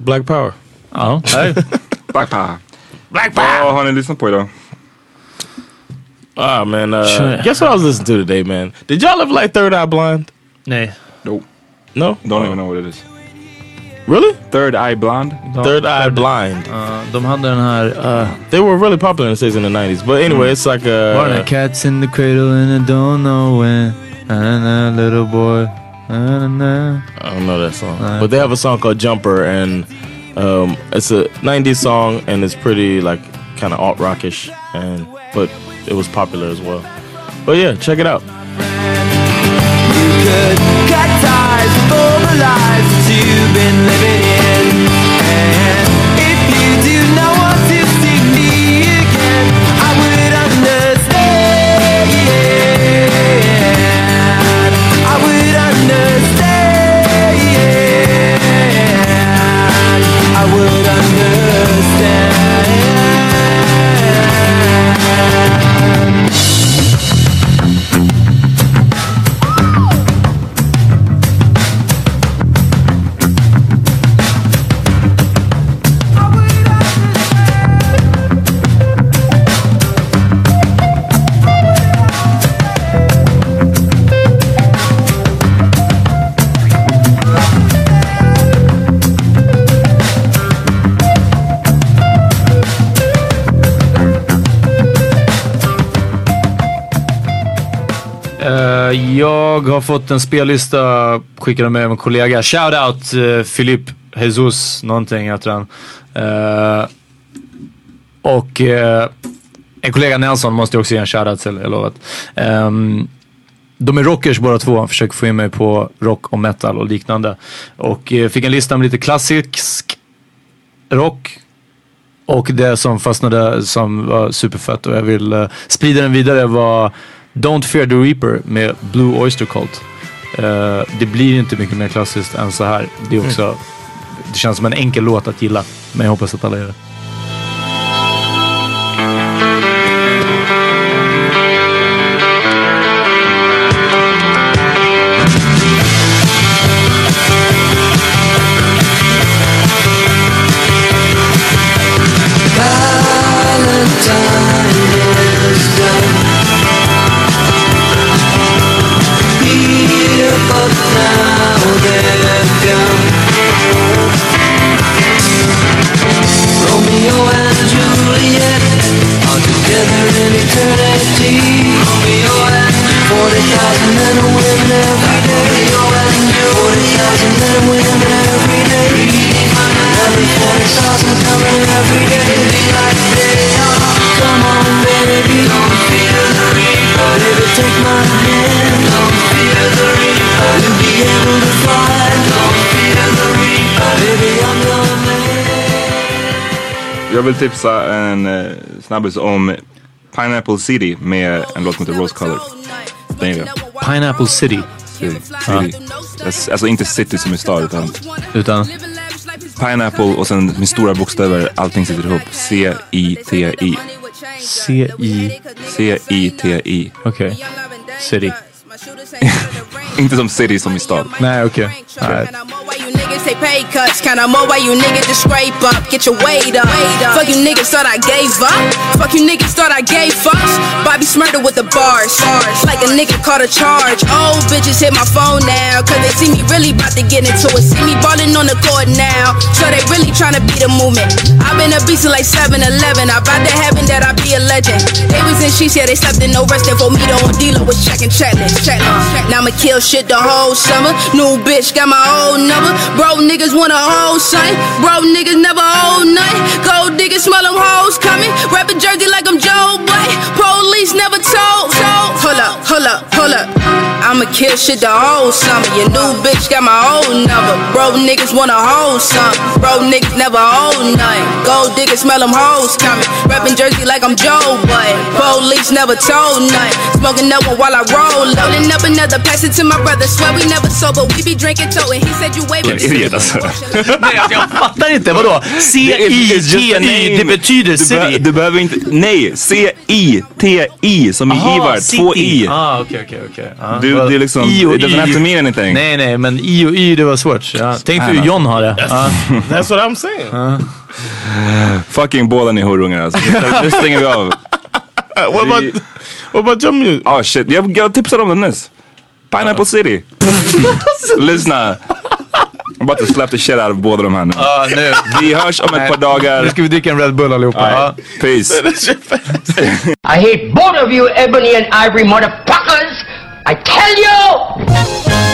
Speaker 1: black power.
Speaker 4: Ja, här. [LAUGHS]
Speaker 2: Black power. Black power! Vad har ni lyssnat på idag?
Speaker 1: Ah man, uh,
Speaker 4: Sure.
Speaker 1: guess what I was listening to today, man? Did y'all ever like Third Eye Blind?
Speaker 4: Nej.
Speaker 2: Nope.
Speaker 1: No?
Speaker 2: Don't even know what it is.
Speaker 1: Really?
Speaker 2: Third Eye Blonde?
Speaker 1: Third Eye Blind.
Speaker 4: Uh, de hade den här... Uh,
Speaker 1: They were really popular in the 60s and the 90s. But anyway, it's like a...
Speaker 4: Var den Cats in the cradle and I don't know when. Na, na, na, little boy. Na, na, na.
Speaker 1: I don't know that song. But they have a song called Jumper and um, it's a 90s song and it's pretty like kind of alt rockish and but it was popular as well. But yeah, check it out.
Speaker 4: Har fått en spellista skickad med en kollega. Shoutout uh, eh, Filip Jesus någonting heter han. Uh, och uh, en kollega Nelson måste jag också ge en shoutout till, jag lovat. Um, ehm, de är rockers båda två. Han försöker få in mig på rock och metal och liknande. Och uh, fick en lista med lite klassisk rock. Och det som fastnade som var superfett och jag vill sprida den vidare var Don't Fear the Reaper med Blue Oyster Cult. Eh, det blir inte mycket mer klassiskt än så här. Det är också, det känns som en enkel låt att gilla. Men jag hoppas att alla gör det.
Speaker 2: Vill tipsa en eh, snabbis om Pineapple City med en låt som heter Rose Color. Den gillar jag.
Speaker 4: Pineapple City.
Speaker 2: City. City. Alltså- Alltså inte city som i stad utan
Speaker 4: Utan?
Speaker 2: Pineapple och sen med stora bokstäver, allting sitter ihop. C-I-T-I.
Speaker 4: C-I...
Speaker 2: C-I-T-I.
Speaker 4: Okej. City. [LAUGHS]
Speaker 2: Inte som city som i stad.
Speaker 4: Nej, okej. Nej.
Speaker 9: Niggas take pay cuts, kinda more why you niggas just scrape up, get your weight up. Fuck you niggas thought I gave up. Fuck you niggas thought I gave fucks. Bobby Shmurda with the bars, like a nigga caught a charge. Old bitches hit my phone now, cause they see me really about to get into it. See me ballin' on the court now, so they really tryna be the movement. I've been a beast like 7 11. I bout to heaven that I be a legend. They was in sheets, yeah, they slept in no rest. For me, the one dealer was checking checklist. checklist. Now I'ma kill shit the whole summer. New bitch got my old number. Bro, niggas want a whole son. Bro, niggas never own none. Gold diggers smell them hoes coming. Rapping jerky like I'm Joe Boy. Police never told. told. Hold up, hold up, hold up. I'ma kill shit the whole summer. Your new bitch got my old number. Bro, niggas want a whole son. Bro, niggas never own none. Gold diggers smell them hoes coming. Rapping jersey like I'm Joe Boy. Police never told none. Smoking that one while I roll. Loading up another, pass it to my brother. Swear we never sober. We be drinking toting. He said you waving.
Speaker 2: Idiot alltså. [LAUGHS]
Speaker 4: Nej, alltså jag fattar inte. Vadå? C-I-T-I, det betyder
Speaker 2: Du, be
Speaker 4: city.
Speaker 2: du behöver inte, nej, C-I-T-I som i Ivar,
Speaker 4: city.
Speaker 2: två I.
Speaker 4: Ah, okej, okej, okej. Ah,
Speaker 2: det är liksom-
Speaker 4: I och
Speaker 2: it doesn't have to mean anything.
Speaker 4: Nej, nej, men I och Y det var svårt. Ja. Tänk hur
Speaker 2: Ah,
Speaker 4: John har det. Ah. [LAUGHS]
Speaker 1: That's what I'm saying.
Speaker 2: Fucking båda ni horungar alltså. Nu stänger vi av. [LAUGHS]
Speaker 1: What about What about your music?
Speaker 2: Oh shit, jag, jag tipsade om den nyss. Pineapple City. Lyssna. I'm about to slap the shit out of båda de här nu.
Speaker 4: Ja, nu.
Speaker 2: Vi hörs om ett par dagar.
Speaker 4: Nu ska vi dricka en Red Bull allihopa.
Speaker 2: Alright, Peace.
Speaker 10: I hate both of you ebony and ivory motherfuckers! I tell you!